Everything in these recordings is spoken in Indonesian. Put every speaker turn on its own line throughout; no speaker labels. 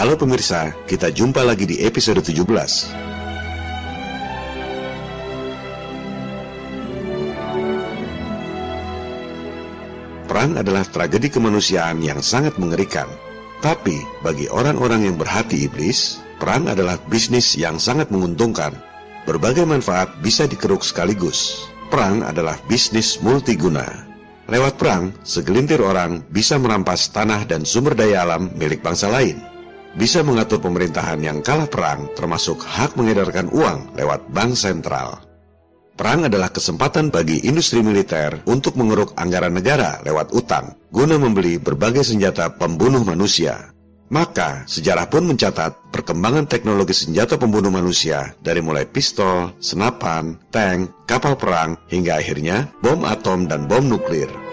Halo pemirsa, kita jumpa lagi di episode 17. Perang adalah tragedi kemanusiaan yang sangat mengerikan. Tapi bagi orang-orang yang berhati iblis, perang adalah bisnis yang sangat menguntungkan. Berbagai manfaat bisa dikeruk sekaligus. Perang adalah bisnis multiguna. Lewat perang, segelintir orang bisa merampas tanah dan sumber daya alam milik bangsa lain bisa mengatur pemerintahan yang kalah perang termasuk hak mengedarkan uang lewat bank sentral. Perang adalah kesempatan bagi industri militer untuk mengeruk anggaran negara lewat utang guna membeli berbagai senjata pembunuh manusia. Maka, sejarah pun mencatat perkembangan teknologi senjata pembunuh manusia dari mulai pistol, senapan, tank, kapal perang, hingga akhirnya bom atom dan bom nuklir.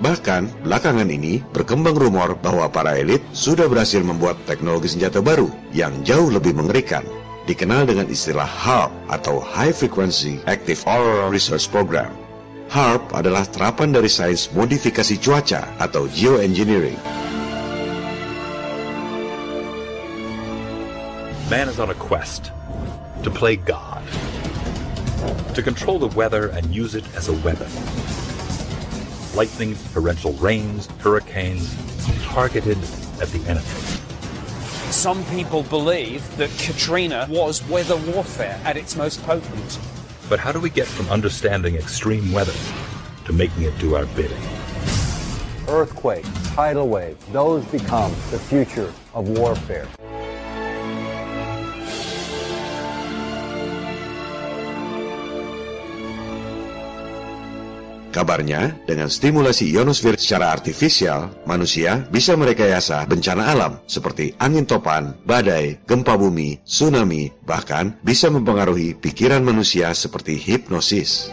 Bahkan, belakangan ini berkembang rumor bahwa para elit sudah berhasil membuat teknologi senjata baru yang jauh lebih mengerikan, dikenal dengan istilah HARP atau High Frequency Active Auroral Research Program. HARP adalah terapan dari sains modifikasi cuaca atau geoengineering.
Man is on a quest to play God, to control the weather and use it as a weapon lightning, torrential rains, hurricanes, targeted at the enemy.
Some people believe that Katrina was weather warfare at its most potent.
But how do we get from understanding extreme weather to making it do our bidding?
Earthquake, tidal wave, those become the future of warfare.
Kabarnya, dengan stimulasi ionosfer secara artifisial, manusia bisa merekayasa bencana alam seperti angin topan, badai, gempa bumi, tsunami, bahkan bisa mempengaruhi pikiran manusia seperti hipnosis.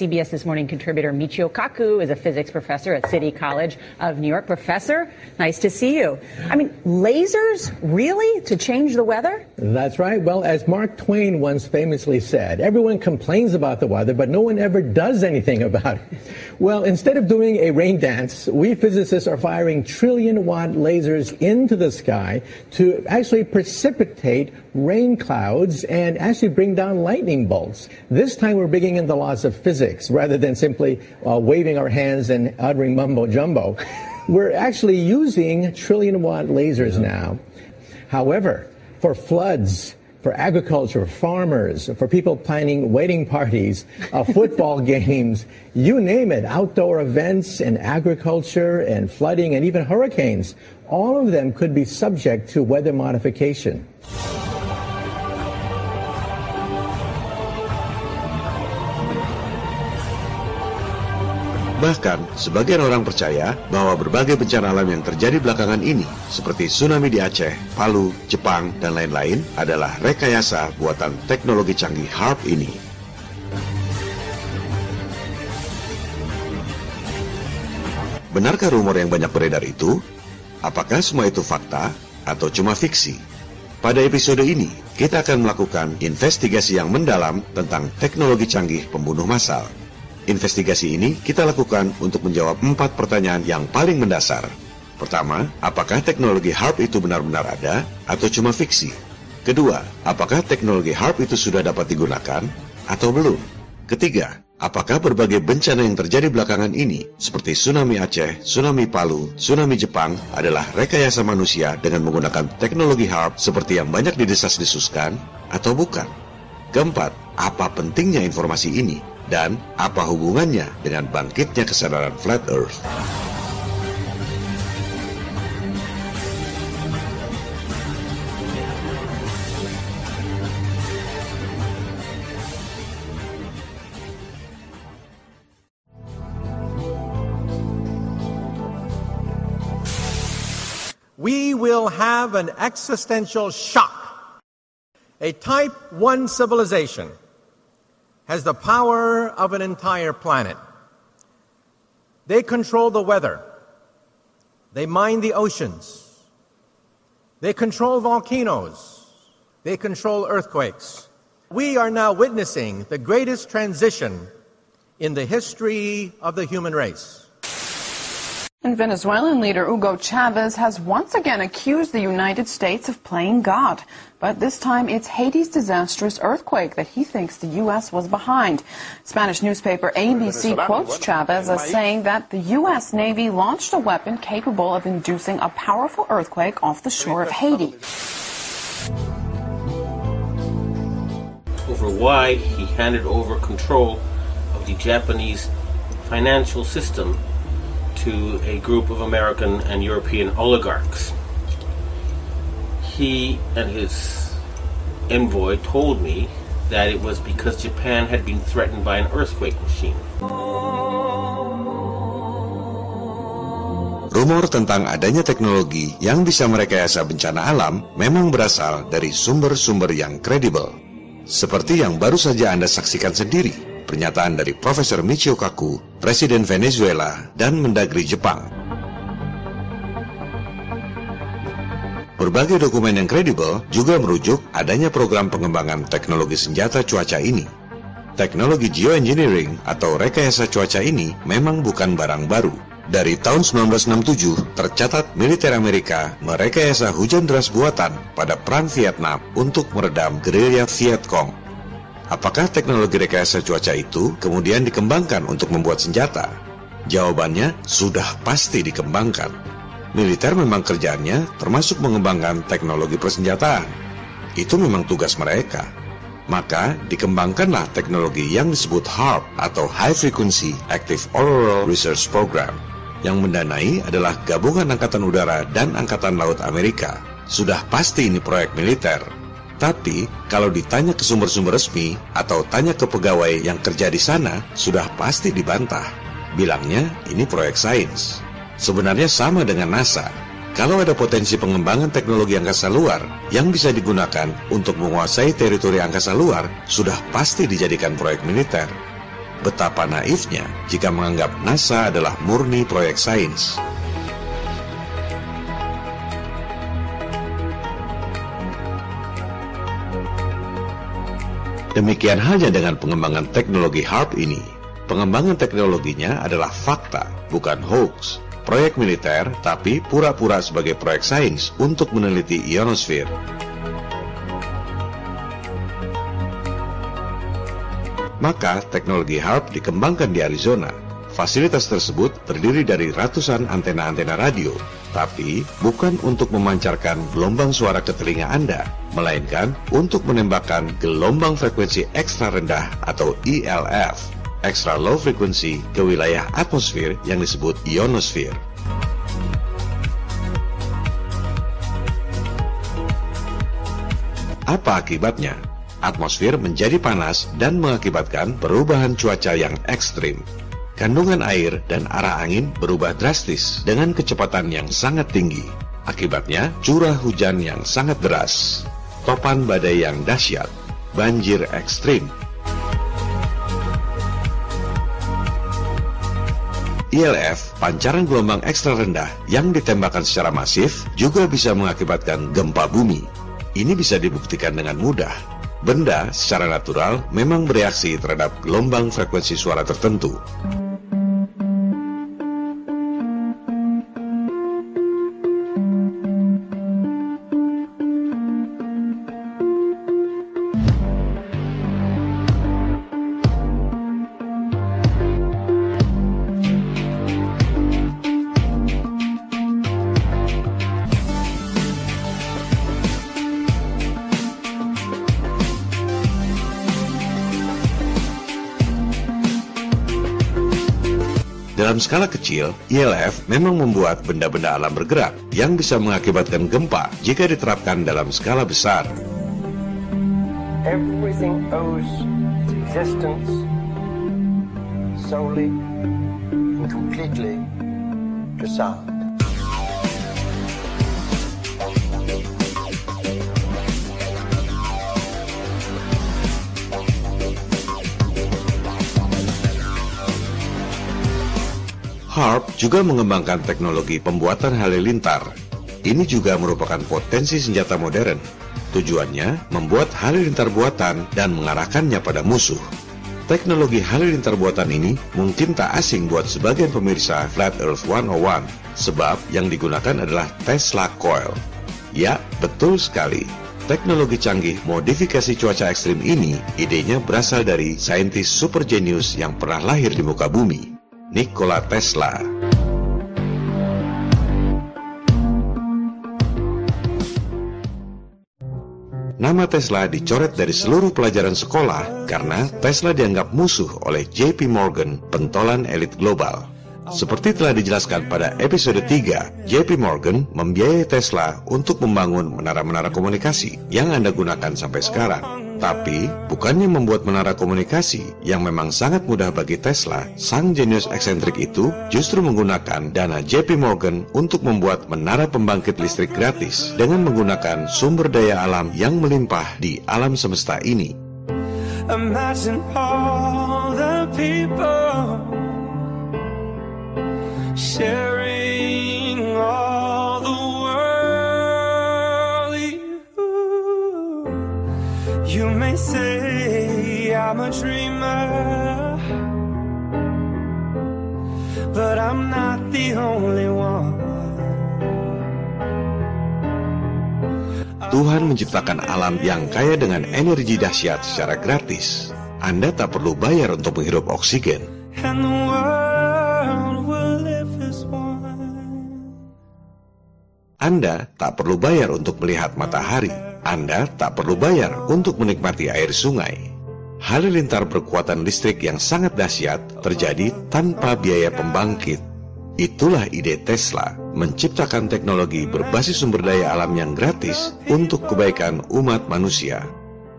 CBS This Morning contributor Michio Kaku is a physics professor at City College of New York. Professor, nice to see you. I mean, lasers, really, to change the weather?
That's right. Well, as Mark Twain once famously said, everyone complains about the weather, but no one ever does anything about it. Well, instead of doing a rain dance, we physicists are firing trillion watt lasers into the sky to actually precipitate rain clouds and actually bring down lightning bolts. This time we're bringing in the laws of physics rather than simply uh, waving our hands and uttering mumbo jumbo. We're actually using trillion watt lasers now. However, for floods, for agriculture, farmers, for people planning wedding parties, uh, football games, you name it, outdoor events and agriculture and flooding and even hurricanes, all of them could be subject to weather modification.
Bahkan, sebagian orang percaya bahwa berbagai bencana alam yang terjadi belakangan ini, seperti tsunami di Aceh, Palu, Jepang, dan lain-lain, adalah rekayasa buatan teknologi canggih HARP ini. Benarkah rumor yang banyak beredar itu? Apakah semua itu fakta atau cuma fiksi? Pada episode ini, kita akan melakukan investigasi yang mendalam tentang teknologi canggih pembunuh massal. Investigasi ini kita lakukan untuk menjawab empat pertanyaan yang paling mendasar. Pertama, apakah teknologi HARP itu benar-benar ada atau cuma fiksi? Kedua, apakah teknologi HARP itu sudah dapat digunakan atau belum? Ketiga, apakah berbagai bencana yang terjadi belakangan ini, seperti tsunami Aceh, tsunami Palu, tsunami Jepang, adalah rekayasa manusia dengan menggunakan teknologi HARP seperti yang banyak didesas-desuskan atau bukan? Keempat, apa pentingnya informasi ini? Dan apa hubungannya dengan bangkitnya kesadaran Flat Earth?
we will have an existential shock. A type 1 civilization has the power of an entire planet. They control the weather. They mine the oceans. They control volcanoes. They control earthquakes. We are now witnessing the greatest transition in the history of the human race.
And Venezuelan leader Hugo Chavez has once again accused the United States of playing God. But this time it's Haiti's disastrous earthquake that he thinks the U.S. was behind. Spanish newspaper ABC quotes Chavez as saying that the U.S. Navy launched a weapon capable of inducing a powerful earthquake off the shore of Haiti.
Over why he handed over control of the Japanese financial system to a group of American and European oligarchs. He and his envoy told me that it was because Japan had been threatened by an earthquake machine.
Rumor tentang adanya teknologi yang bisa merekayasa bencana alam memang berasal dari sumber-sumber yang kredibel. Seperti yang baru saja Anda saksikan sendiri pernyataan dari Profesor Michio Kaku, Presiden Venezuela, dan Mendagri Jepang. Berbagai dokumen yang kredibel juga merujuk adanya program pengembangan teknologi senjata cuaca ini. Teknologi geoengineering atau rekayasa cuaca ini memang bukan barang baru. Dari tahun 1967, tercatat militer Amerika merekayasa hujan deras buatan pada Perang Vietnam untuk meredam gerilya Viet Cong. Apakah teknologi rekayasa cuaca itu kemudian dikembangkan untuk membuat senjata? Jawabannya sudah pasti dikembangkan. Militer memang kerjanya termasuk mengembangkan teknologi persenjataan. Itu memang tugas mereka. Maka dikembangkanlah teknologi yang disebut HARP atau High Frequency Active Auroral Research Program. Yang mendanai adalah Gabungan Angkatan Udara dan Angkatan Laut Amerika. Sudah pasti ini proyek militer tapi, kalau ditanya ke sumber-sumber resmi atau tanya ke pegawai yang kerja di sana, sudah pasti dibantah. Bilangnya ini proyek sains. Sebenarnya sama dengan NASA. Kalau ada potensi pengembangan teknologi angkasa luar yang bisa digunakan untuk menguasai teritori angkasa luar, sudah pasti dijadikan proyek militer. Betapa naifnya jika menganggap NASA adalah murni proyek sains. Demikian halnya dengan pengembangan teknologi HARP ini. Pengembangan teknologinya adalah fakta, bukan hoax. Proyek militer, tapi pura-pura sebagai proyek sains untuk meneliti ionosfer. Maka teknologi HARP dikembangkan di Arizona. Fasilitas tersebut terdiri dari ratusan antena-antena radio tapi bukan untuk memancarkan gelombang suara ke telinga Anda, melainkan untuk menembakkan gelombang frekuensi ekstra rendah atau ELF, extra low frequency ke wilayah atmosfer yang disebut ionosfer. Apa akibatnya? Atmosfer menjadi panas dan mengakibatkan perubahan cuaca yang ekstrim kandungan air dan arah angin berubah drastis dengan kecepatan yang sangat tinggi. Akibatnya, curah hujan yang sangat deras, topan badai yang dahsyat, banjir ekstrim. ILF, pancaran gelombang ekstra rendah yang ditembakkan secara masif, juga bisa mengakibatkan gempa bumi. Ini bisa dibuktikan dengan mudah. Benda secara natural memang bereaksi terhadap gelombang frekuensi suara tertentu. Skala kecil, ILF memang membuat benda-benda alam bergerak yang bisa mengakibatkan gempa jika diterapkan dalam skala besar. Everything owes its existence solely and completely to sound. HARP juga mengembangkan teknologi pembuatan halilintar. Ini juga merupakan potensi senjata modern. Tujuannya membuat halilintar buatan dan mengarahkannya pada musuh. Teknologi halilintar buatan ini mungkin tak asing buat sebagian pemirsa Flat Earth 101 sebab yang digunakan adalah Tesla Coil. Ya, betul sekali. Teknologi canggih modifikasi cuaca ekstrim ini idenya berasal dari saintis super genius yang pernah lahir di muka bumi, Nikola Tesla. Nama Tesla dicoret dari seluruh pelajaran sekolah karena Tesla dianggap musuh oleh JP Morgan, pentolan elit global. Seperti telah dijelaskan pada episode 3, JP Morgan membiayai Tesla untuk membangun menara-menara komunikasi yang Anda gunakan sampai sekarang. Tapi, bukannya membuat menara komunikasi yang memang sangat mudah bagi Tesla, sang jenius eksentrik itu justru menggunakan dana JP Morgan untuk membuat menara pembangkit listrik gratis dengan menggunakan sumber daya alam yang melimpah di alam semesta ini. Imagine may say I'm a dreamer, but I'm not the only one. Tuhan menciptakan alam yang kaya dengan energi dahsyat secara gratis. Anda tak perlu bayar untuk menghirup oksigen. Anda tak perlu bayar untuk melihat matahari. Anda tak perlu bayar untuk menikmati air sungai. Halilintar berkuatan listrik yang sangat dahsyat terjadi tanpa biaya pembangkit. Itulah ide Tesla, menciptakan teknologi berbasis sumber daya alam yang gratis untuk kebaikan umat manusia.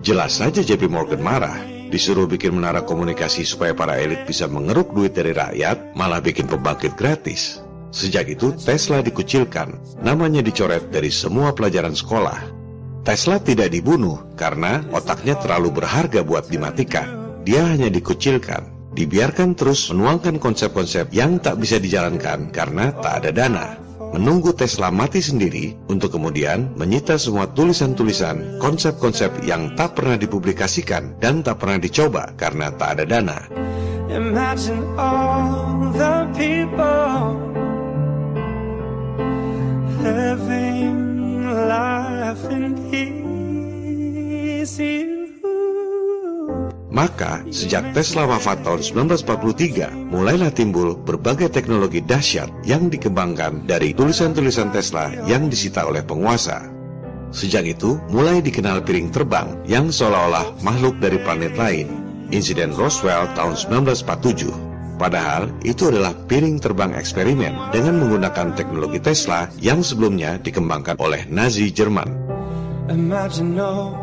Jelas saja JP Morgan marah, disuruh bikin menara komunikasi supaya para elit bisa mengeruk duit dari rakyat, malah bikin pembangkit gratis. Sejak itu Tesla dikucilkan, namanya dicoret dari semua pelajaran sekolah. Tesla tidak dibunuh karena otaknya terlalu berharga buat dimatikan. Dia hanya dikucilkan, dibiarkan terus menuangkan konsep-konsep yang tak bisa dijalankan karena tak ada dana. Menunggu Tesla mati sendiri untuk kemudian menyita semua tulisan-tulisan, konsep-konsep yang tak pernah dipublikasikan dan tak pernah dicoba karena tak ada dana. Living life. Maka, sejak Tesla wafat tahun 1943, mulailah timbul berbagai teknologi dahsyat yang dikembangkan dari tulisan-tulisan Tesla yang disita oleh penguasa. Sejak itu, mulai dikenal piring terbang yang seolah-olah makhluk dari planet lain. Insiden Roswell tahun 1947 Padahal itu adalah piring terbang eksperimen dengan menggunakan teknologi Tesla yang sebelumnya dikembangkan oleh Nazi Jerman. Imagine no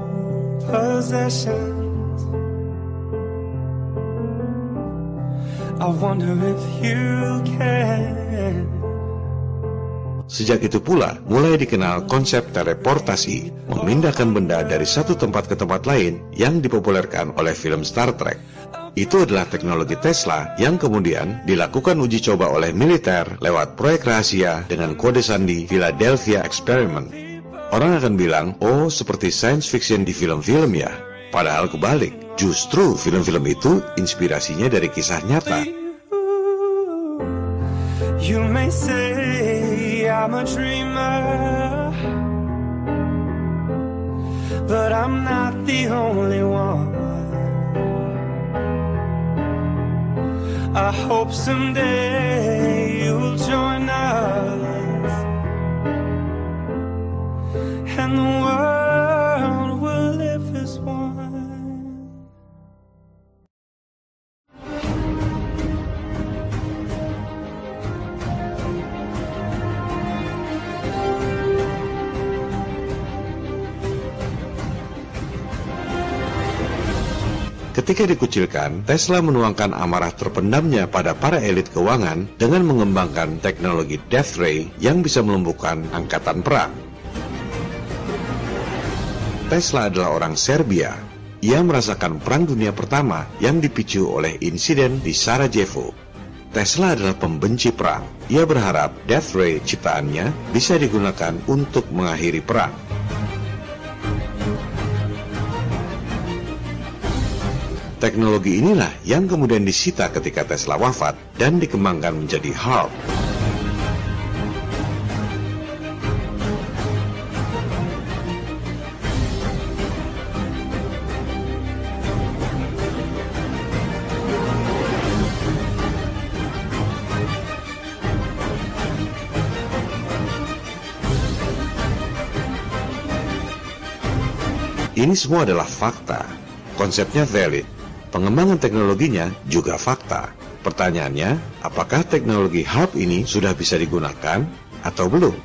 possessions. I wonder if you can. Sejak itu pula mulai dikenal konsep teleportasi, memindahkan benda dari satu tempat ke tempat lain yang dipopulerkan oleh film Star Trek. Itu adalah teknologi Tesla yang kemudian dilakukan uji coba oleh militer lewat proyek rahasia dengan kode sandi Philadelphia Experiment. Orang akan bilang, oh seperti science fiction di film-film ya. Padahal kebalik, justru film-film itu inspirasinya dari kisah nyata. But I'm not the only one. I hope someday you'll join us. And the world Ketika dikucilkan, Tesla menuangkan amarah terpendamnya pada para elit keuangan dengan mengembangkan teknologi Death Ray yang bisa melumpuhkan angkatan perang. Tesla adalah orang Serbia. Ia merasakan Perang Dunia Pertama yang dipicu oleh insiden di Sarajevo. Tesla adalah pembenci perang. Ia berharap Death Ray ciptaannya bisa digunakan untuk mengakhiri perang. Teknologi inilah yang kemudian disita ketika Tesla wafat dan dikembangkan menjadi HARP. Ini semua adalah fakta. Konsepnya valid. Pengembangan teknologinya juga fakta. Pertanyaannya, apakah teknologi HARP ini sudah bisa digunakan atau belum?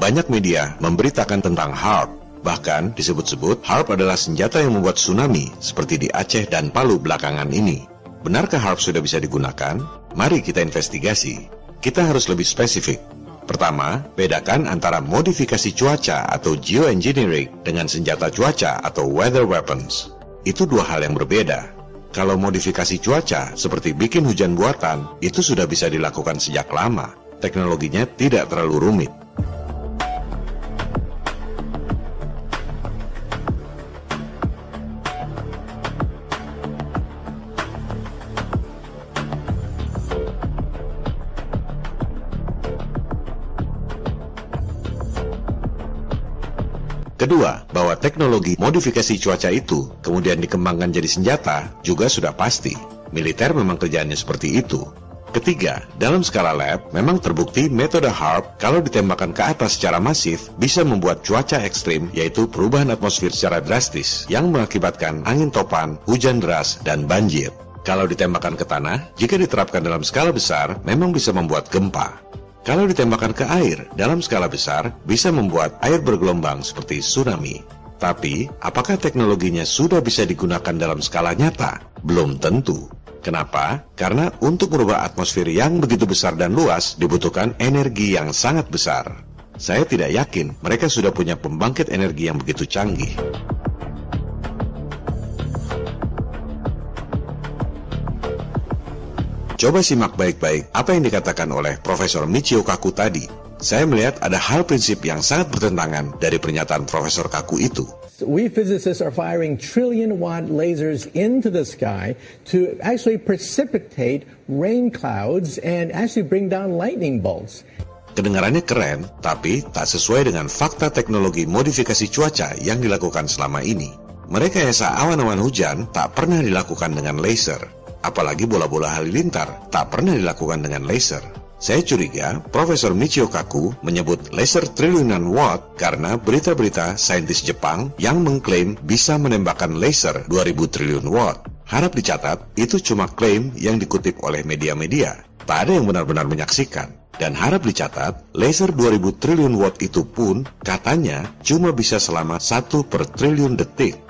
Banyak media memberitakan tentang HARP, Bahkan disebut-sebut HARP adalah senjata yang membuat tsunami seperti di Aceh dan Palu belakangan ini. Benarkah HARP sudah bisa digunakan? Mari kita investigasi. Kita harus lebih spesifik. Pertama, bedakan antara modifikasi cuaca atau geoengineering dengan senjata cuaca atau weather weapons. Itu dua hal yang berbeda. Kalau modifikasi cuaca seperti bikin hujan buatan, itu sudah bisa dilakukan sejak lama. Teknologinya tidak terlalu rumit. Kedua, bahwa teknologi modifikasi cuaca itu kemudian dikembangkan jadi senjata juga sudah pasti. Militer memang kerjaannya seperti itu. Ketiga, dalam skala lab, memang terbukti metode HARP kalau ditembakkan ke atas secara masif bisa membuat cuaca ekstrim yaitu perubahan atmosfer secara drastis yang mengakibatkan angin topan, hujan deras, dan banjir. Kalau ditembakkan ke tanah, jika diterapkan dalam skala besar, memang bisa membuat gempa. Kalau ditembakkan ke air dalam skala besar, bisa membuat air bergelombang seperti tsunami. Tapi, apakah teknologinya sudah bisa digunakan dalam skala nyata? Belum tentu. Kenapa? Karena untuk merubah atmosfer yang begitu besar dan luas dibutuhkan energi yang sangat besar. Saya tidak yakin mereka sudah punya pembangkit energi yang begitu canggih. Coba simak baik-baik apa yang dikatakan oleh Profesor Michio Kaku tadi. Saya melihat ada hal prinsip yang sangat bertentangan dari pernyataan Profesor Kaku itu.
We physicists are firing trillion watt lasers into the sky to actually precipitate rain clouds and actually bring down lightning bolts.
Kedengarannya keren, tapi tak sesuai dengan fakta teknologi modifikasi cuaca yang dilakukan selama ini. Merekayasa awan-awan hujan tak pernah dilakukan dengan laser apalagi bola-bola halilintar, tak pernah dilakukan dengan laser. Saya curiga Profesor Michio Kaku menyebut laser triliunan watt karena berita-berita saintis Jepang yang mengklaim bisa menembakkan laser 2000 triliun watt. Harap dicatat, itu cuma klaim yang dikutip oleh media-media. Tak ada yang benar-benar menyaksikan. Dan harap dicatat, laser 2000 triliun watt itu pun katanya cuma bisa selama 1 per triliun detik.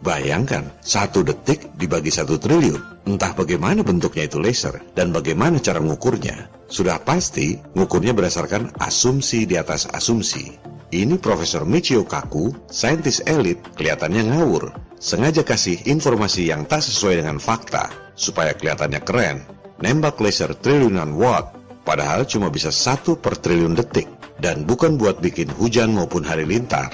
Bayangkan, satu detik dibagi satu triliun. Entah bagaimana bentuknya itu laser dan bagaimana cara mengukurnya. Sudah pasti, mengukurnya berdasarkan asumsi di atas asumsi. Ini Profesor Michio Kaku, saintis elit, kelihatannya ngawur. Sengaja kasih informasi yang tak sesuai dengan fakta, supaya kelihatannya keren. Nembak laser triliunan watt, padahal cuma bisa satu per triliun detik. Dan bukan buat bikin hujan maupun halilintar.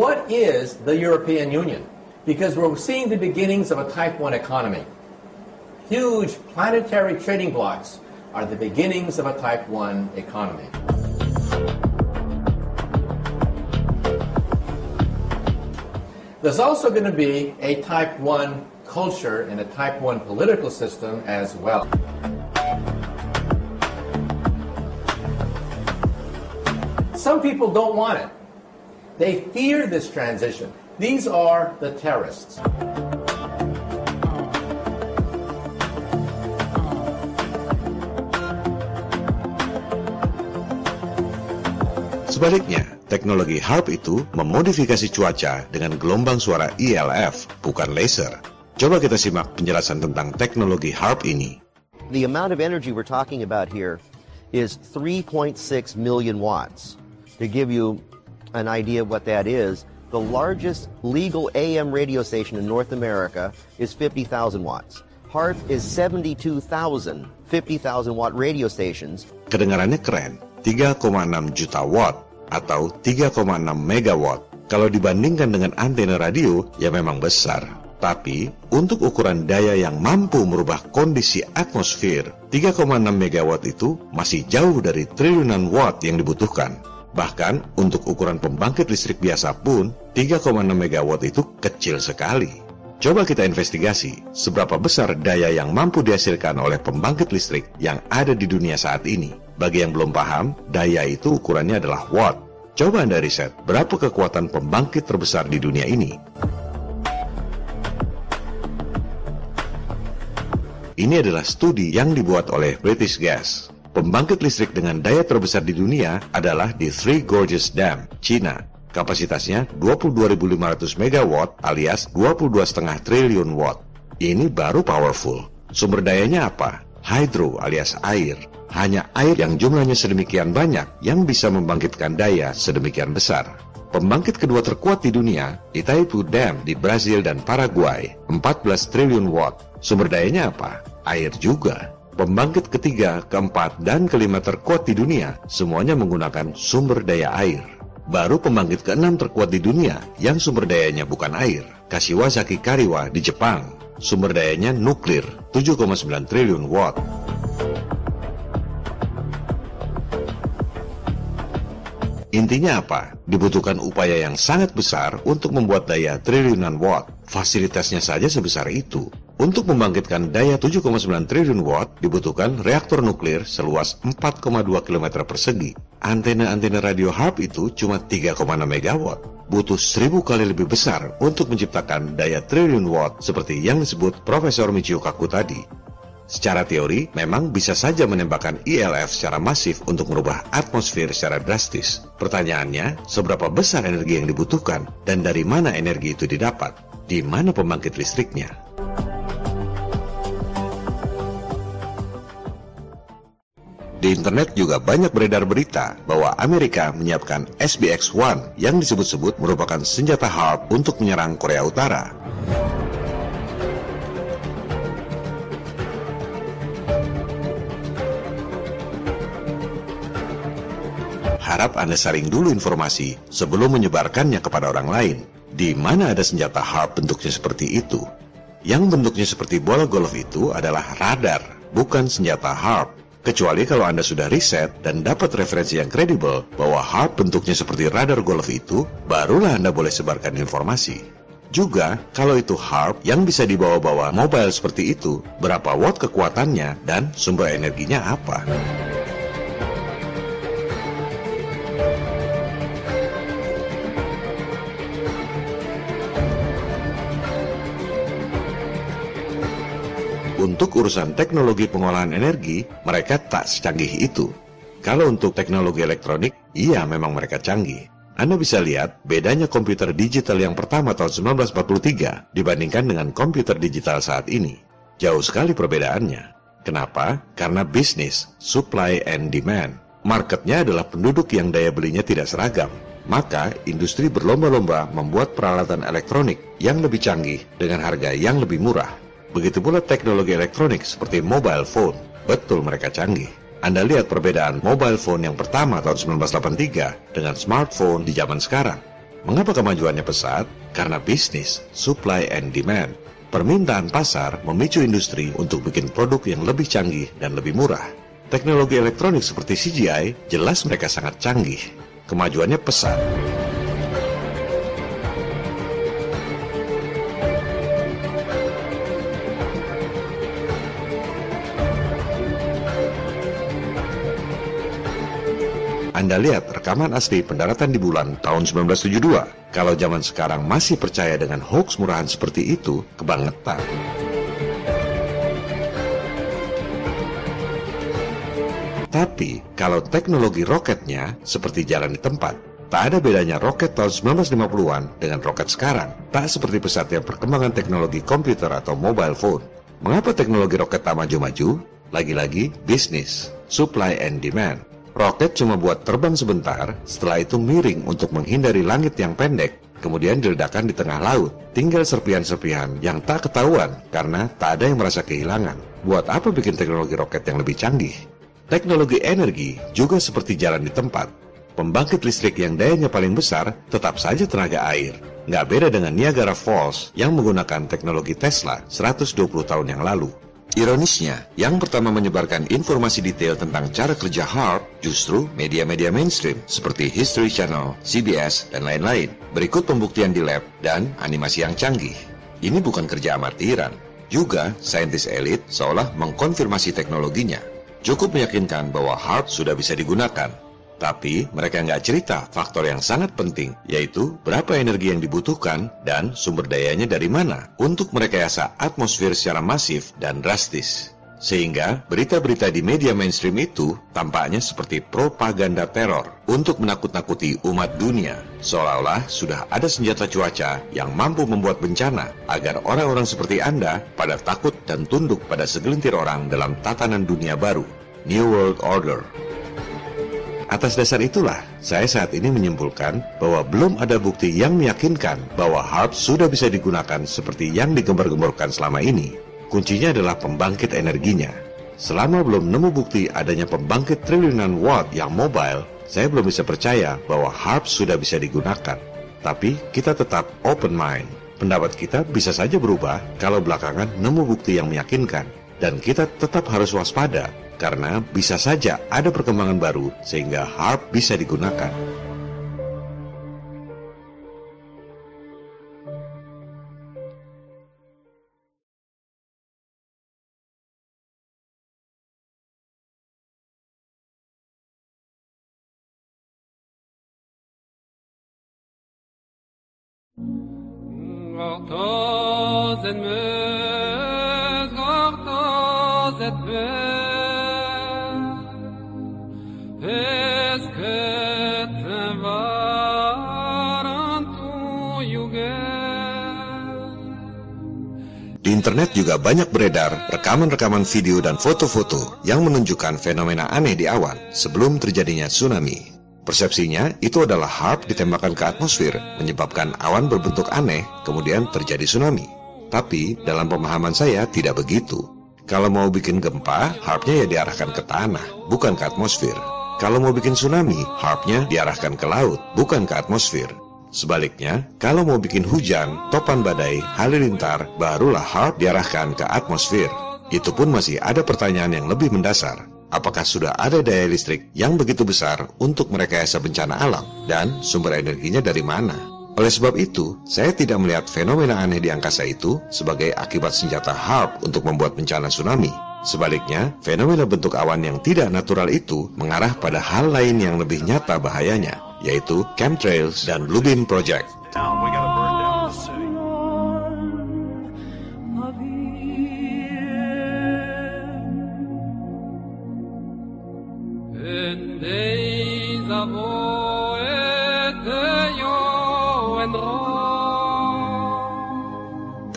What is the European Union? Because we're seeing the beginnings of a type 1 economy. Huge planetary trading blocks are the beginnings of a type 1 economy. There's also going to be a type 1 culture and a type 1 political system as well. Some people don't want it. They fear this transition. These are the terrorists.
Sebaliknya, teknologi HARP itu memodifikasi cuaca dengan gelombang suara ILF, bukan laser. Coba kita simak penjelasan tentang teknologi HARP ini.
The amount of energy we're talking about here is 3.6 million watts. To give you an idea of what that is, the largest legal AM radio station in North America is 50,000 watts. HARP is 72,000 50,000 watt radio stations.
Kedengarannya keren, 3,6 juta watt atau 3,6 megawatt. Kalau dibandingkan dengan antena radio, ya memang besar. Tapi, untuk ukuran daya yang mampu merubah kondisi atmosfer, 3,6 megawatt itu masih jauh dari triliunan watt yang dibutuhkan. Bahkan, untuk ukuran pembangkit listrik biasa pun, 3,6 megawatt itu kecil sekali. Coba kita investigasi seberapa besar daya yang mampu dihasilkan oleh pembangkit listrik yang ada di dunia saat ini. Bagi yang belum paham, daya itu ukurannya adalah watt. Coba Anda riset, berapa kekuatan pembangkit terbesar di dunia ini? Ini adalah studi yang dibuat oleh British Gas. Pembangkit listrik dengan daya terbesar di dunia adalah di Three Gorges Dam, China. Kapasitasnya 22.500 megawatt alias 22,5 triliun watt. Ini baru powerful. Sumber dayanya apa? Hydro alias air. Hanya air yang jumlahnya sedemikian banyak yang bisa membangkitkan daya sedemikian besar. Pembangkit kedua terkuat di dunia, Itaipu Dam di Brazil dan Paraguay, 14 triliun watt. Sumber dayanya apa? Air juga. Pembangkit ketiga, keempat, dan kelima terkuat di dunia, semuanya menggunakan sumber daya air. Baru pembangkit keenam terkuat di dunia yang sumber dayanya bukan air, Kashiwazaki Kariwa di Jepang. Sumber dayanya nuklir, 7,9 triliun watt. Intinya apa? Dibutuhkan upaya yang sangat besar untuk membuat daya triliunan watt. Fasilitasnya saja sebesar itu. Untuk membangkitkan daya 7,9 triliun watt dibutuhkan reaktor nuklir seluas 4,2 km persegi. Antena-antena radio HARP itu cuma 3,6 megawatt. Butuh seribu kali lebih besar untuk menciptakan daya triliun watt seperti yang disebut Profesor Michio Kaku tadi. Secara teori, memang bisa saja menembakkan ILF secara masif untuk merubah atmosfer secara drastis. Pertanyaannya, seberapa besar energi yang dibutuhkan dan dari mana energi itu didapat? Di mana pembangkit listriknya? Di internet juga banyak beredar berita bahwa Amerika menyiapkan SBX-1 yang disebut-sebut merupakan senjata HARP untuk menyerang Korea Utara. Harap Anda saring dulu informasi sebelum menyebarkannya kepada orang lain. Di mana ada senjata HARP bentuknya seperti itu? Yang bentuknya seperti bola golf itu adalah radar, bukan senjata HARP. Kecuali kalau Anda sudah riset dan dapat referensi yang kredibel bahwa HARP bentuknya seperti radar golf itu, barulah Anda boleh sebarkan informasi. Juga, kalau itu HARP yang bisa dibawa-bawa mobile seperti itu, berapa watt kekuatannya dan sumber energinya apa? Untuk urusan teknologi pengolahan energi, mereka tak secanggih itu. Kalau untuk teknologi elektronik, iya memang mereka canggih. Anda bisa lihat bedanya komputer digital yang pertama tahun 1943 dibandingkan dengan komputer digital saat ini. Jauh sekali perbedaannya. Kenapa? Karena bisnis, supply and demand. Marketnya adalah penduduk yang daya belinya tidak seragam. Maka, industri berlomba-lomba membuat peralatan elektronik yang lebih canggih dengan harga yang lebih murah. Begitu pula teknologi elektronik seperti mobile phone. Betul mereka canggih. Anda lihat perbedaan mobile phone yang pertama tahun 1983 dengan smartphone di zaman sekarang. Mengapa kemajuannya pesat? Karena bisnis, supply and demand. Permintaan pasar memicu industri untuk bikin produk yang lebih canggih dan lebih murah. Teknologi elektronik seperti CGI jelas mereka sangat canggih. Kemajuannya pesat. Anda lihat rekaman asli pendaratan di bulan tahun 1972. Kalau zaman sekarang masih percaya dengan hoax murahan seperti itu, kebangetan. Tapi, kalau teknologi roketnya seperti jalan di tempat, tak ada bedanya roket tahun 1950-an dengan roket sekarang. Tak seperti pesatnya perkembangan teknologi komputer atau mobile phone. Mengapa teknologi roket tak maju-maju? Lagi-lagi bisnis, supply and demand. Roket cuma buat terbang sebentar, setelah itu miring untuk menghindari langit yang pendek, kemudian diledakan di tengah laut. Tinggal serpihan-serpihan yang tak ketahuan karena tak ada yang merasa kehilangan. Buat apa bikin teknologi roket yang lebih canggih? Teknologi energi juga seperti jalan di tempat. Pembangkit listrik yang dayanya paling besar tetap saja tenaga air. Nggak beda dengan Niagara Falls yang menggunakan teknologi Tesla 120 tahun yang lalu. Ironisnya, yang pertama menyebarkan informasi detail tentang cara kerja HARP justru media-media mainstream seperti History Channel, CBS, dan lain-lain. Berikut pembuktian di lab dan animasi yang canggih. Ini bukan kerja amatiran. Juga, saintis elit seolah mengkonfirmasi teknologinya. Cukup meyakinkan bahwa HARP sudah bisa digunakan, tapi mereka nggak cerita faktor yang sangat penting, yaitu berapa energi yang dibutuhkan dan sumber dayanya dari mana untuk merekayasa atmosfer secara masif dan drastis. Sehingga berita-berita di media mainstream itu tampaknya seperti propaganda teror untuk menakut-nakuti umat dunia. Seolah-olah sudah ada senjata cuaca yang mampu membuat bencana agar orang-orang seperti Anda pada takut dan tunduk pada segelintir orang dalam tatanan dunia baru. New World Order. Atas dasar itulah, saya saat ini menyimpulkan bahwa belum ada bukti yang meyakinkan bahwa HARP sudah bisa digunakan seperti yang digembar-gemborkan selama ini. Kuncinya adalah pembangkit energinya. Selama belum nemu bukti adanya pembangkit triliunan watt yang mobile, saya belum bisa percaya bahwa HARP sudah bisa digunakan. Tapi kita tetap open mind. Pendapat kita bisa saja berubah kalau belakangan nemu bukti yang meyakinkan. Dan kita tetap harus waspada karena bisa saja ada perkembangan baru sehingga harp bisa digunakan. Internet juga banyak beredar rekaman-rekaman video dan foto-foto yang menunjukkan fenomena aneh di awan sebelum terjadinya tsunami. Persepsinya itu adalah harp ditembakkan ke atmosfer menyebabkan awan berbentuk aneh kemudian terjadi tsunami. Tapi dalam pemahaman saya tidak begitu. Kalau mau bikin gempa, harpnya ya diarahkan ke tanah, bukan ke atmosfer. Kalau mau bikin tsunami, harpnya diarahkan ke laut, bukan ke atmosfer. Sebaliknya, kalau mau bikin hujan, topan badai, halilintar, barulah HARP diarahkan ke atmosfer. Itu pun masih ada pertanyaan yang lebih mendasar. Apakah sudah ada daya listrik yang begitu besar untuk merekayasa bencana alam? Dan sumber energinya dari mana? Oleh sebab itu, saya tidak melihat fenomena aneh di angkasa itu sebagai akibat senjata HARP untuk membuat bencana tsunami. Sebaliknya, fenomena bentuk awan yang tidak natural itu mengarah pada hal lain yang lebih nyata bahayanya, yaitu chemtrails dan Bluebeam Project.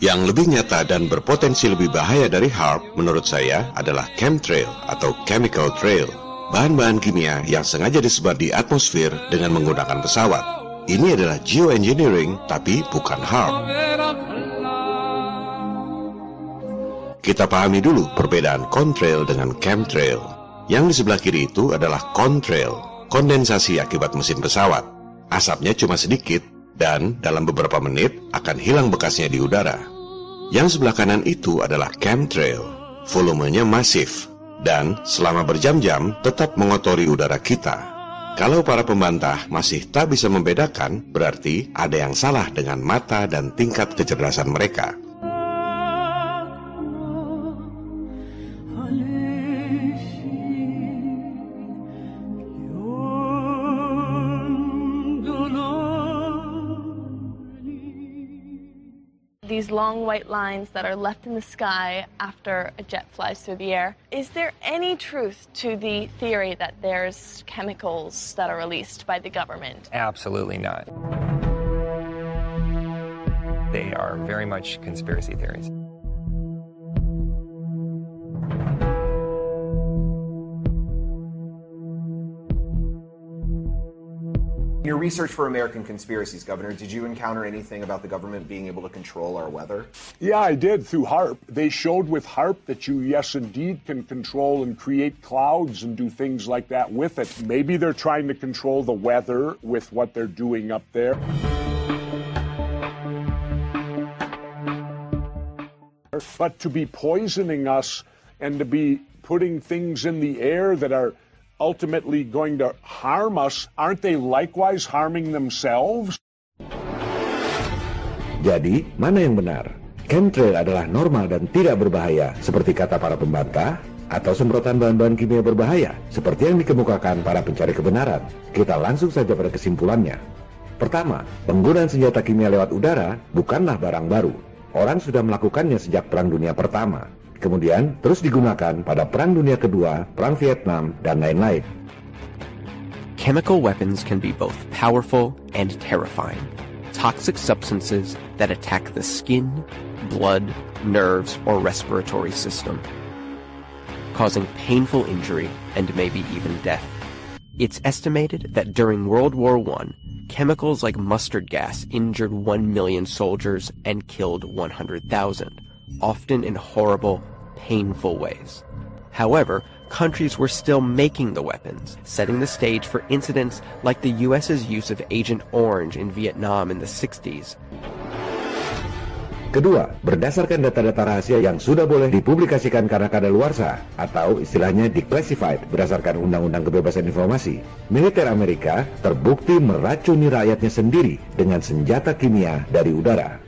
Yang lebih nyata dan berpotensi lebih bahaya dari HARP menurut saya adalah chemtrail atau chemical trail. Bahan-bahan kimia yang sengaja disebar di atmosfer dengan menggunakan pesawat. Ini adalah geoengineering tapi bukan HARP. Kita pahami dulu perbedaan contrail dengan chemtrail. Yang di sebelah kiri itu adalah contrail, kondensasi akibat mesin pesawat. Asapnya cuma sedikit dan dalam beberapa menit akan hilang bekasnya di udara. Yang sebelah kanan itu adalah chemtrail. Volumenya masif dan selama berjam-jam tetap mengotori udara kita. Kalau para pembantah masih tak bisa membedakan, berarti ada yang salah dengan mata dan tingkat kecerdasan mereka.
These long white lines that are left in the sky after a jet flies through the air. Is there any truth to the theory that there's chemicals that are released by the government?
Absolutely not. They are very much conspiracy theories.
Your research for American conspiracies, Governor, did you encounter anything about the government being able to control our weather?
Yeah, I did through HARP. They showed with HARP that you, yes, indeed, can control and create clouds and do things like that with it. Maybe they're trying to control the weather with what they're doing up there. But to be poisoning us and to be putting things in the air that are ultimately going to harm us, aren't they likewise harming themselves?
Jadi, mana yang benar? Chemtrail adalah normal dan tidak berbahaya, seperti kata para pembantah, atau semprotan bahan-bahan kimia berbahaya, seperti yang dikemukakan para pencari kebenaran. Kita langsung saja pada kesimpulannya. Pertama, penggunaan senjata kimia lewat udara bukanlah barang baru. Orang sudah melakukannya sejak Perang Dunia Pertama. Kemudian terus digunakan pada Perang Dunia Kedua, Perang Vietnam, dan lain-lain.
Chemical weapons can be both powerful and terrifying. Toxic substances that attack the skin, blood, nerves, or respiratory system, causing painful injury and maybe even death. It's estimated that during World War I, chemicals like mustard gas injured 1 million soldiers and killed 100,000, often in horrible, painful ways. However, countries were still making the weapons, setting the stage for incidents like the US's use of Agent Orange in Vietnam in the 60s.
Kedua, berdasarkan data-data rahasia yang sudah boleh dipublikasikan karena kadaluarsa atau istilahnya declassified berdasarkan Undang-Undang Kebebasan Informasi, militer Amerika terbukti meracuni rakyatnya sendiri dengan senjata kimia dari udara.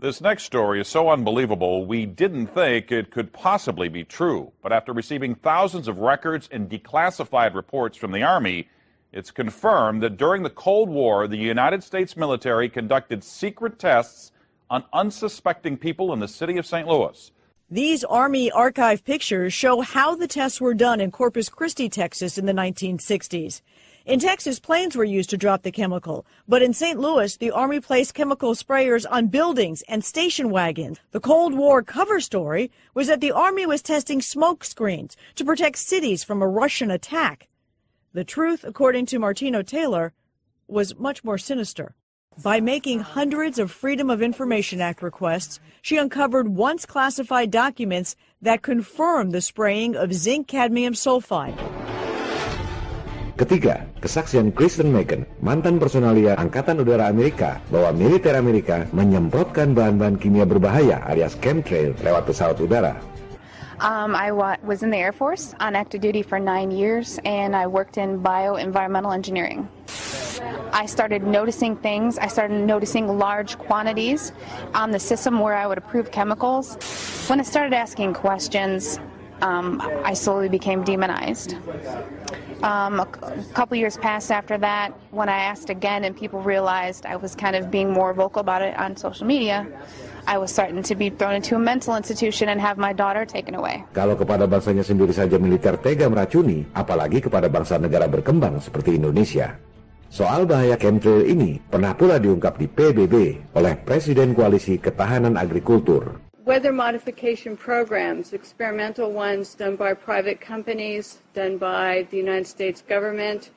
This next story is so unbelievable, we didn't think it could possibly be true. But after receiving thousands of records and declassified reports from the Army, it's confirmed that during the Cold War, the United States military conducted secret tests on unsuspecting people in the city of St. Louis.
These Army archive pictures show how the tests were done in Corpus Christi, Texas in the 1960s. In Texas, planes were used to drop the chemical, but in St. Louis, the Army placed chemical sprayers on buildings and station wagons. The Cold War cover story was that the Army was testing smoke screens to protect cities from a Russian attack. The truth, according to Martino Taylor, was much more sinister. By making hundreds of Freedom of Information Act requests, she uncovered once classified documents that confirmed the spraying of zinc cadmium sulfide.
Ketiga, kesaksian Kristen Macon, mantan personalia Angkatan Udara Amerika, bahwa militer Amerika menyemprotkan bahan-bahan kimia berbahaya alias chemtrail lewat pesawat udara.
Um, I was in the Air Force on active duty for nine years, and I worked in bioenvironmental engineering. I started noticing things. I started noticing large quantities on the system where I would approve chemicals. When I started asking questions, um, I slowly became demonized. Um, a, a couple years passed after that when I asked again and people realized I was kind of being more vocal about it on social media. I was starting to be thrown into a mental institution and have my daughter taken away.
Kalau kepada bangsanya sendiri saja militer tega meracuni, apalagi kepada bangsa negara berkembang seperti Indonesia. Soal bahaya chemtrail ini pernah pula diungkap di PBB oleh Presiden Koalisi Ketahanan Agrikultur
weather modification programs, experimental ones done by private companies, done by the United States government,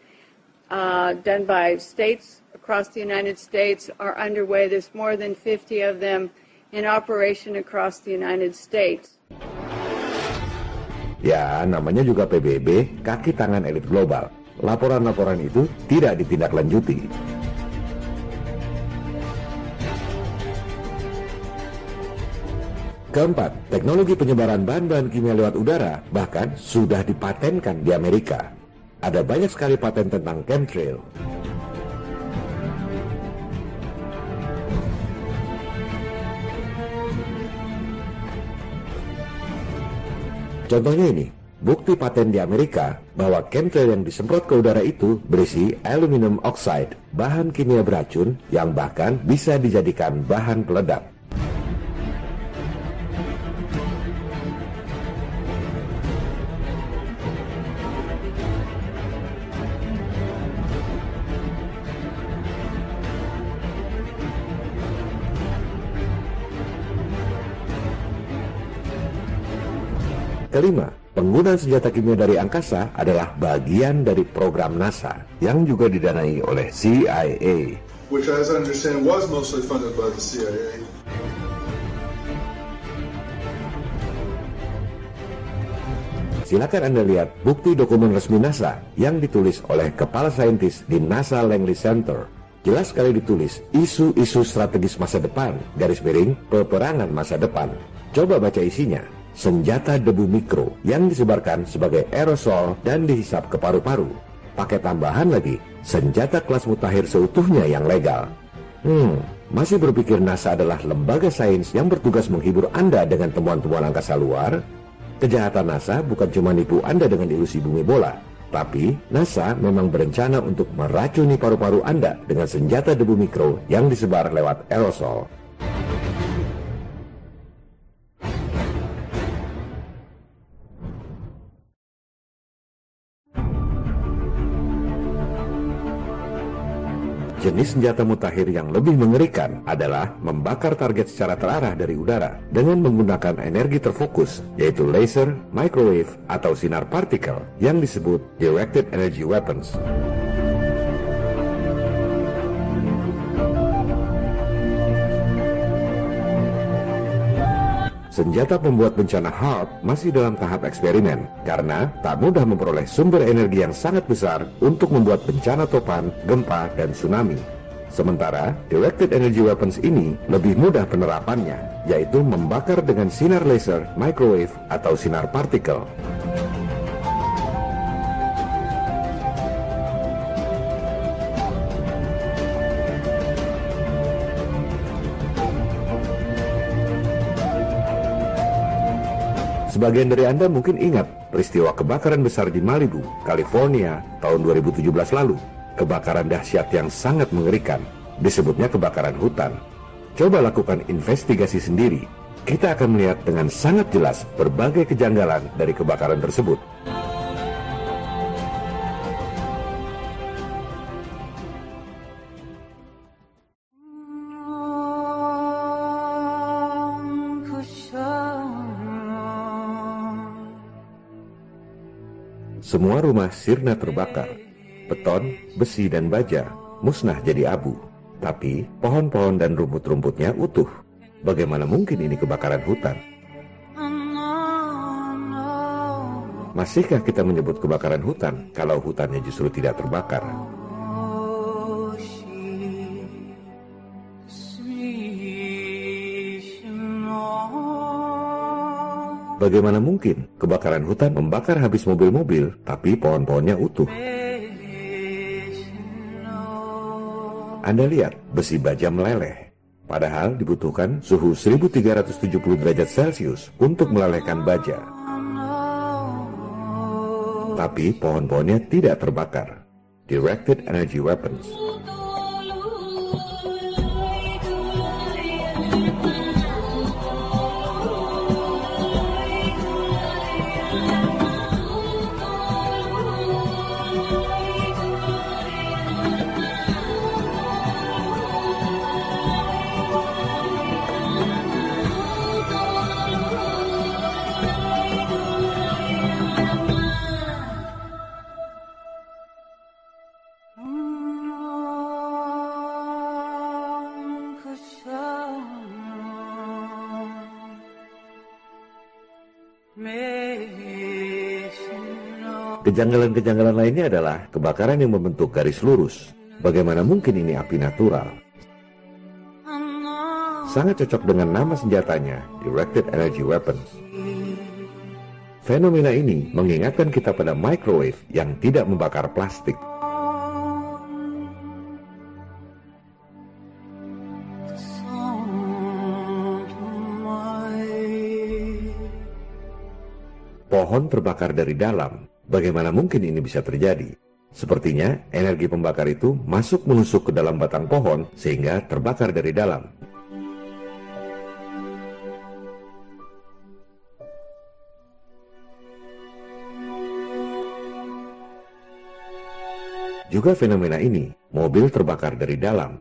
uh, done by states across the United States, are underway. There's more than 50 of them in operation across the United States.
Ya, namanya juga PBB, kaki tangan elit global. Laporan-laporan itu tidak ditindaklanjuti. Keempat, teknologi penyebaran bahan-bahan kimia lewat udara bahkan sudah dipatenkan di Amerika. Ada banyak sekali paten tentang chemtrail. Contohnya ini, bukti paten di Amerika bahwa chemtrail yang disemprot ke udara itu berisi aluminium oxide, bahan kimia beracun yang bahkan bisa dijadikan bahan peledak. kelima, penggunaan senjata kimia dari angkasa adalah bagian dari program NASA yang juga didanai oleh CIA.
CIA.
Silakan Anda lihat bukti dokumen resmi NASA yang ditulis oleh kepala saintis di NASA Langley Center. Jelas sekali ditulis isu-isu strategis masa depan, garis miring, peperangan masa depan. Coba baca isinya senjata debu mikro yang disebarkan sebagai aerosol dan dihisap ke paru-paru. Pakai tambahan lagi, senjata kelas mutakhir seutuhnya yang legal. Hmm, masih berpikir NASA adalah lembaga sains yang bertugas menghibur Anda dengan temuan-temuan angkasa luar? Kejahatan NASA bukan cuma nipu Anda dengan ilusi bumi bola, tapi NASA memang berencana untuk meracuni paru-paru Anda dengan senjata debu mikro yang disebar lewat aerosol. Jenis senjata mutakhir yang lebih mengerikan adalah membakar target secara terarah dari udara dengan menggunakan energi terfokus, yaitu laser, microwave, atau sinar partikel yang disebut directed energy weapons. senjata pembuat bencana HARP masih dalam tahap eksperimen karena tak mudah memperoleh sumber energi yang sangat besar untuk membuat bencana topan, gempa, dan tsunami. Sementara, directed energy weapons ini lebih mudah penerapannya, yaitu membakar dengan sinar laser, microwave, atau sinar partikel. Sebagian dari Anda mungkin ingat peristiwa kebakaran besar di Malibu, California tahun 2017 lalu. Kebakaran dahsyat yang sangat mengerikan, disebutnya kebakaran hutan. Coba lakukan investigasi sendiri. Kita akan melihat dengan sangat jelas berbagai kejanggalan dari kebakaran tersebut. Semua rumah sirna terbakar, beton, besi, dan baja musnah jadi abu. Tapi pohon-pohon dan rumput-rumputnya utuh. Bagaimana mungkin ini kebakaran hutan? Masihkah kita menyebut kebakaran hutan kalau hutannya justru tidak terbakar? Bagaimana mungkin kebakaran hutan membakar habis mobil-mobil, tapi pohon-pohonnya utuh? Anda lihat, besi baja meleleh. Padahal dibutuhkan suhu 1370 derajat Celcius untuk melelehkan baja. Tapi pohon-pohonnya tidak terbakar. Directed Energy Weapons Kejanggalan-kejanggalan lainnya adalah kebakaran yang membentuk garis lurus. Bagaimana mungkin ini api natural? Sangat cocok dengan nama senjatanya, Directed Energy Weapons. Fenomena ini mengingatkan kita pada microwave yang tidak membakar plastik. Pohon terbakar dari dalam Bagaimana mungkin ini bisa terjadi? Sepertinya energi pembakar itu masuk menusuk ke dalam batang pohon sehingga terbakar dari dalam. Juga fenomena ini, mobil terbakar dari dalam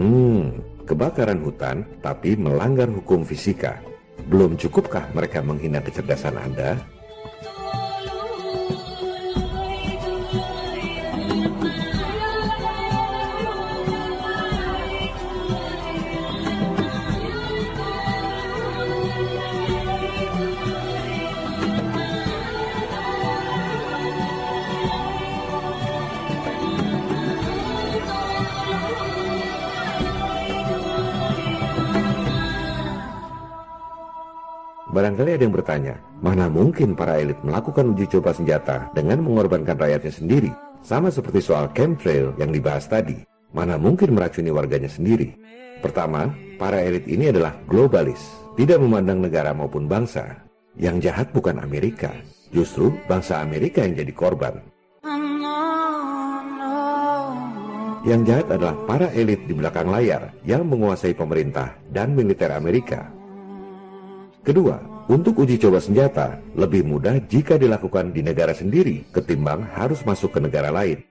Hmm,
kebakaran hutan tapi melanggar hukum fisika. Belum cukupkah mereka menghina kecerdasan Anda? Barangkali ada yang bertanya, mana mungkin para elit melakukan uji coba senjata dengan mengorbankan rakyatnya sendiri? Sama seperti soal chemtrail yang dibahas tadi, mana mungkin meracuni warganya sendiri? Pertama, para elit ini adalah globalis, tidak memandang negara maupun bangsa. Yang jahat bukan Amerika, justru bangsa Amerika yang jadi korban. Yang jahat adalah para elit di belakang layar yang menguasai pemerintah dan militer Amerika Kedua, untuk uji coba senjata lebih mudah jika dilakukan di negara sendiri ketimbang harus masuk ke negara lain.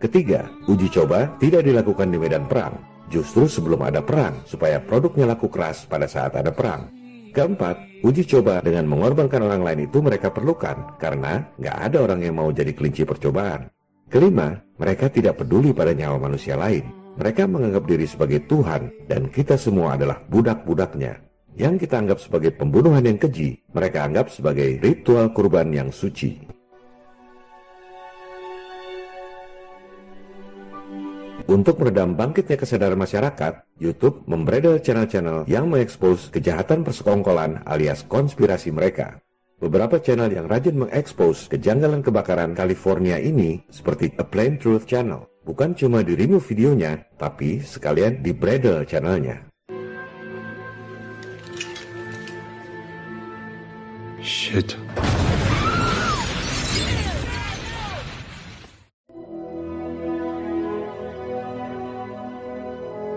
Ketiga, uji coba tidak dilakukan di medan perang, justru sebelum ada perang supaya produknya laku keras pada saat ada perang. Keempat, uji coba dengan mengorbankan orang lain itu mereka perlukan karena nggak ada orang yang mau jadi kelinci percobaan. Kelima, mereka tidak peduli pada nyawa manusia lain. Mereka menganggap diri sebagai Tuhan dan kita semua adalah budak-budaknya yang kita anggap sebagai pembunuhan yang keji, mereka anggap sebagai ritual kurban yang suci. Untuk meredam bangkitnya kesadaran masyarakat, YouTube membredel channel-channel yang mengekspos kejahatan persekongkolan alias konspirasi mereka. Beberapa channel yang rajin mengekspos kejanggalan kebakaran California ini seperti A Plain Truth Channel. Bukan cuma di remove videonya, tapi sekalian di bredel channelnya.
Shit.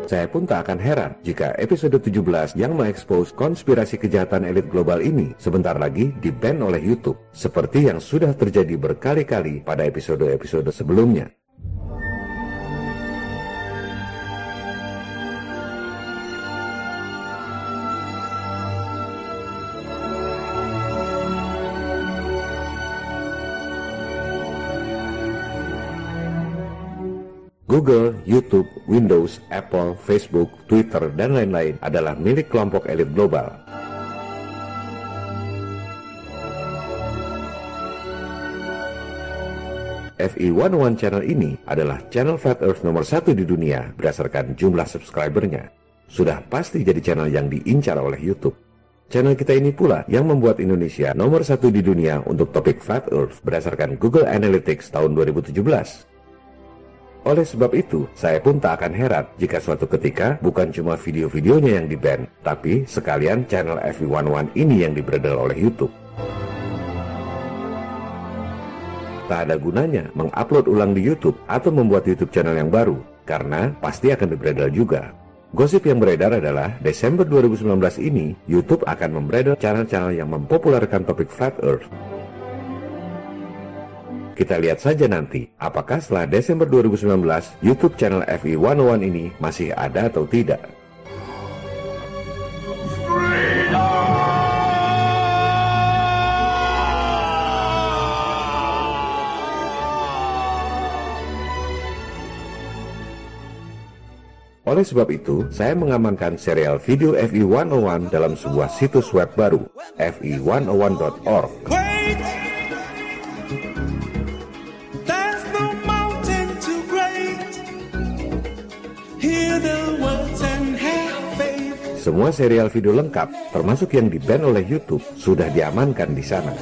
Saya pun tak akan heran jika episode 17 yang mengekspos konspirasi kejahatan elit global ini sebentar lagi di-ban oleh YouTube, seperti yang sudah terjadi berkali-kali pada episode-episode sebelumnya. Google, YouTube, Windows, Apple, Facebook, Twitter, dan lain-lain adalah milik kelompok elit global. FE 101 Channel ini adalah channel Flat Earth nomor satu di dunia berdasarkan jumlah subscribernya. Sudah pasti jadi channel yang diincar oleh YouTube. Channel kita ini pula yang membuat Indonesia nomor satu di dunia untuk topik Flat Earth berdasarkan Google Analytics tahun 2017. Oleh sebab itu, saya pun tak akan heran jika suatu ketika bukan cuma video-videonya yang di-ban, tapi sekalian channel FV11 ini yang dibredel oleh YouTube. Tak ada gunanya mengupload ulang di YouTube atau membuat YouTube channel yang baru, karena pasti akan dibredel juga. Gosip yang beredar adalah Desember 2019 ini, YouTube akan membredel channel-channel yang mempopulerkan topik Flat Earth. Kita lihat saja nanti, apakah setelah Desember 2019, YouTube channel FE 101 ini masih ada atau tidak. Oleh sebab itu, saya mengamankan serial video FE 101 dalam sebuah situs web baru, fe101.org. Semua serial video lengkap, termasuk yang di-ban oleh YouTube, sudah diamankan di sana.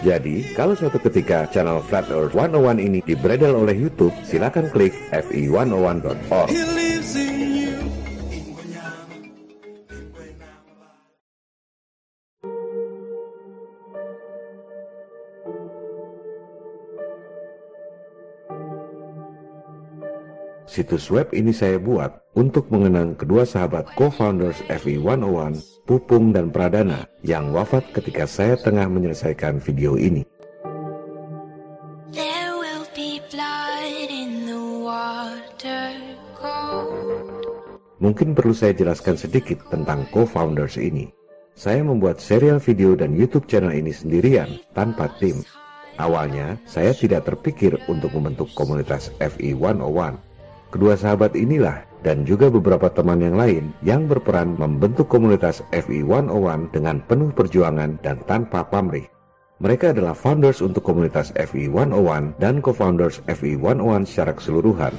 Jadi, kalau suatu ketika channel Flat Earth 101 ini dibredel oleh YouTube, silakan klik fe101.org. Situs web ini saya buat untuk mengenang kedua sahabat co-founders FE 101, Pupung dan Pradana, yang wafat ketika saya tengah menyelesaikan video ini. Mungkin perlu saya jelaskan sedikit tentang co-founders ini. Saya membuat serial video dan YouTube channel ini sendirian, tanpa tim. Awalnya, saya tidak terpikir untuk membentuk komunitas FE 101, Kedua sahabat inilah dan juga beberapa teman yang lain yang berperan membentuk komunitas FI 101 dengan penuh perjuangan dan tanpa pamrih. Mereka adalah founders untuk komunitas FI 101 dan co-founders FI 101 secara keseluruhan.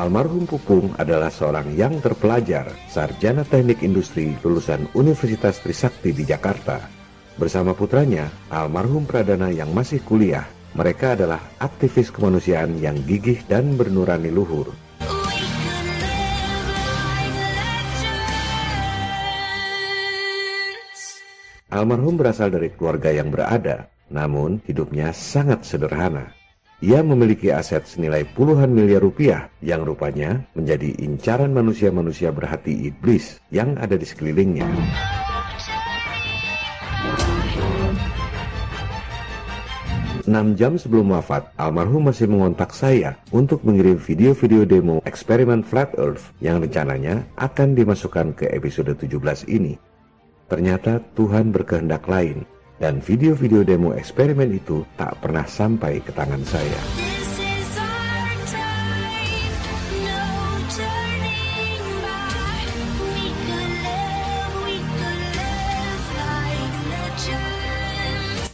Almarhum Pupung adalah seorang yang terpelajar, sarjana teknik industri lulusan Universitas Trisakti di Jakarta. Bersama putranya, almarhum Pradana yang masih kuliah, mereka adalah aktivis kemanusiaan yang gigih dan bernurani luhur. Almarhum berasal dari keluarga yang berada, namun hidupnya sangat sederhana. Ia memiliki aset senilai puluhan miliar rupiah yang rupanya menjadi incaran manusia-manusia berhati iblis yang ada di sekelilingnya. Enam jam sebelum wafat, almarhum masih mengontak saya untuk mengirim video-video demo eksperimen Flat Earth yang rencananya akan dimasukkan ke episode 17 ini. Ternyata Tuhan berkehendak lain dan video-video demo eksperimen itu tak pernah sampai ke tangan saya.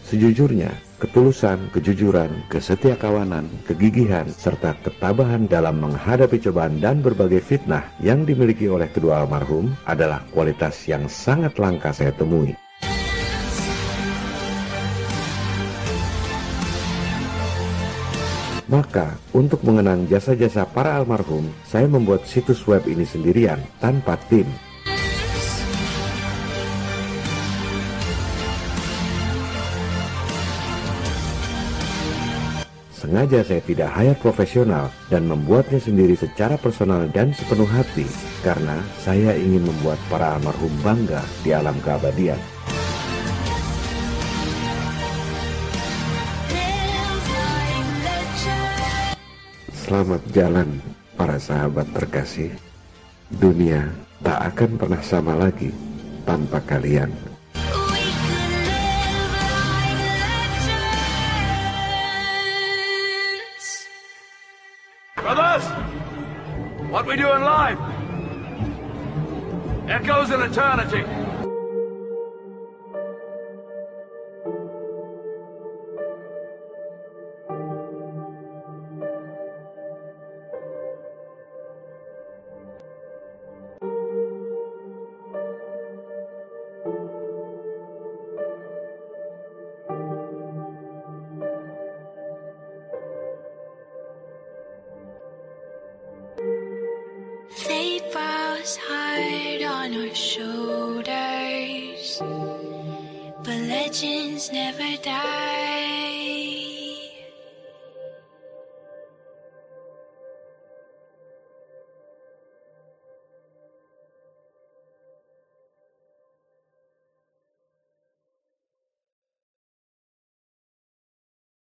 Sejujurnya, ketulusan, kejujuran, kesetiakawanan, kegigihan, serta ketabahan dalam menghadapi cobaan dan berbagai fitnah yang dimiliki oleh kedua almarhum adalah kualitas yang sangat langka saya temui. Maka, untuk mengenang jasa-jasa para almarhum, saya membuat situs web ini sendirian, tanpa tim. Sengaja saya tidak hire profesional dan membuatnya sendiri secara personal dan sepenuh hati, karena saya ingin membuat para almarhum bangga di alam keabadian. Selamat jalan para sahabat terkasih. Dunia tak akan pernah sama lagi tanpa kalian.
Brothers, what we do in life echoes in eternity.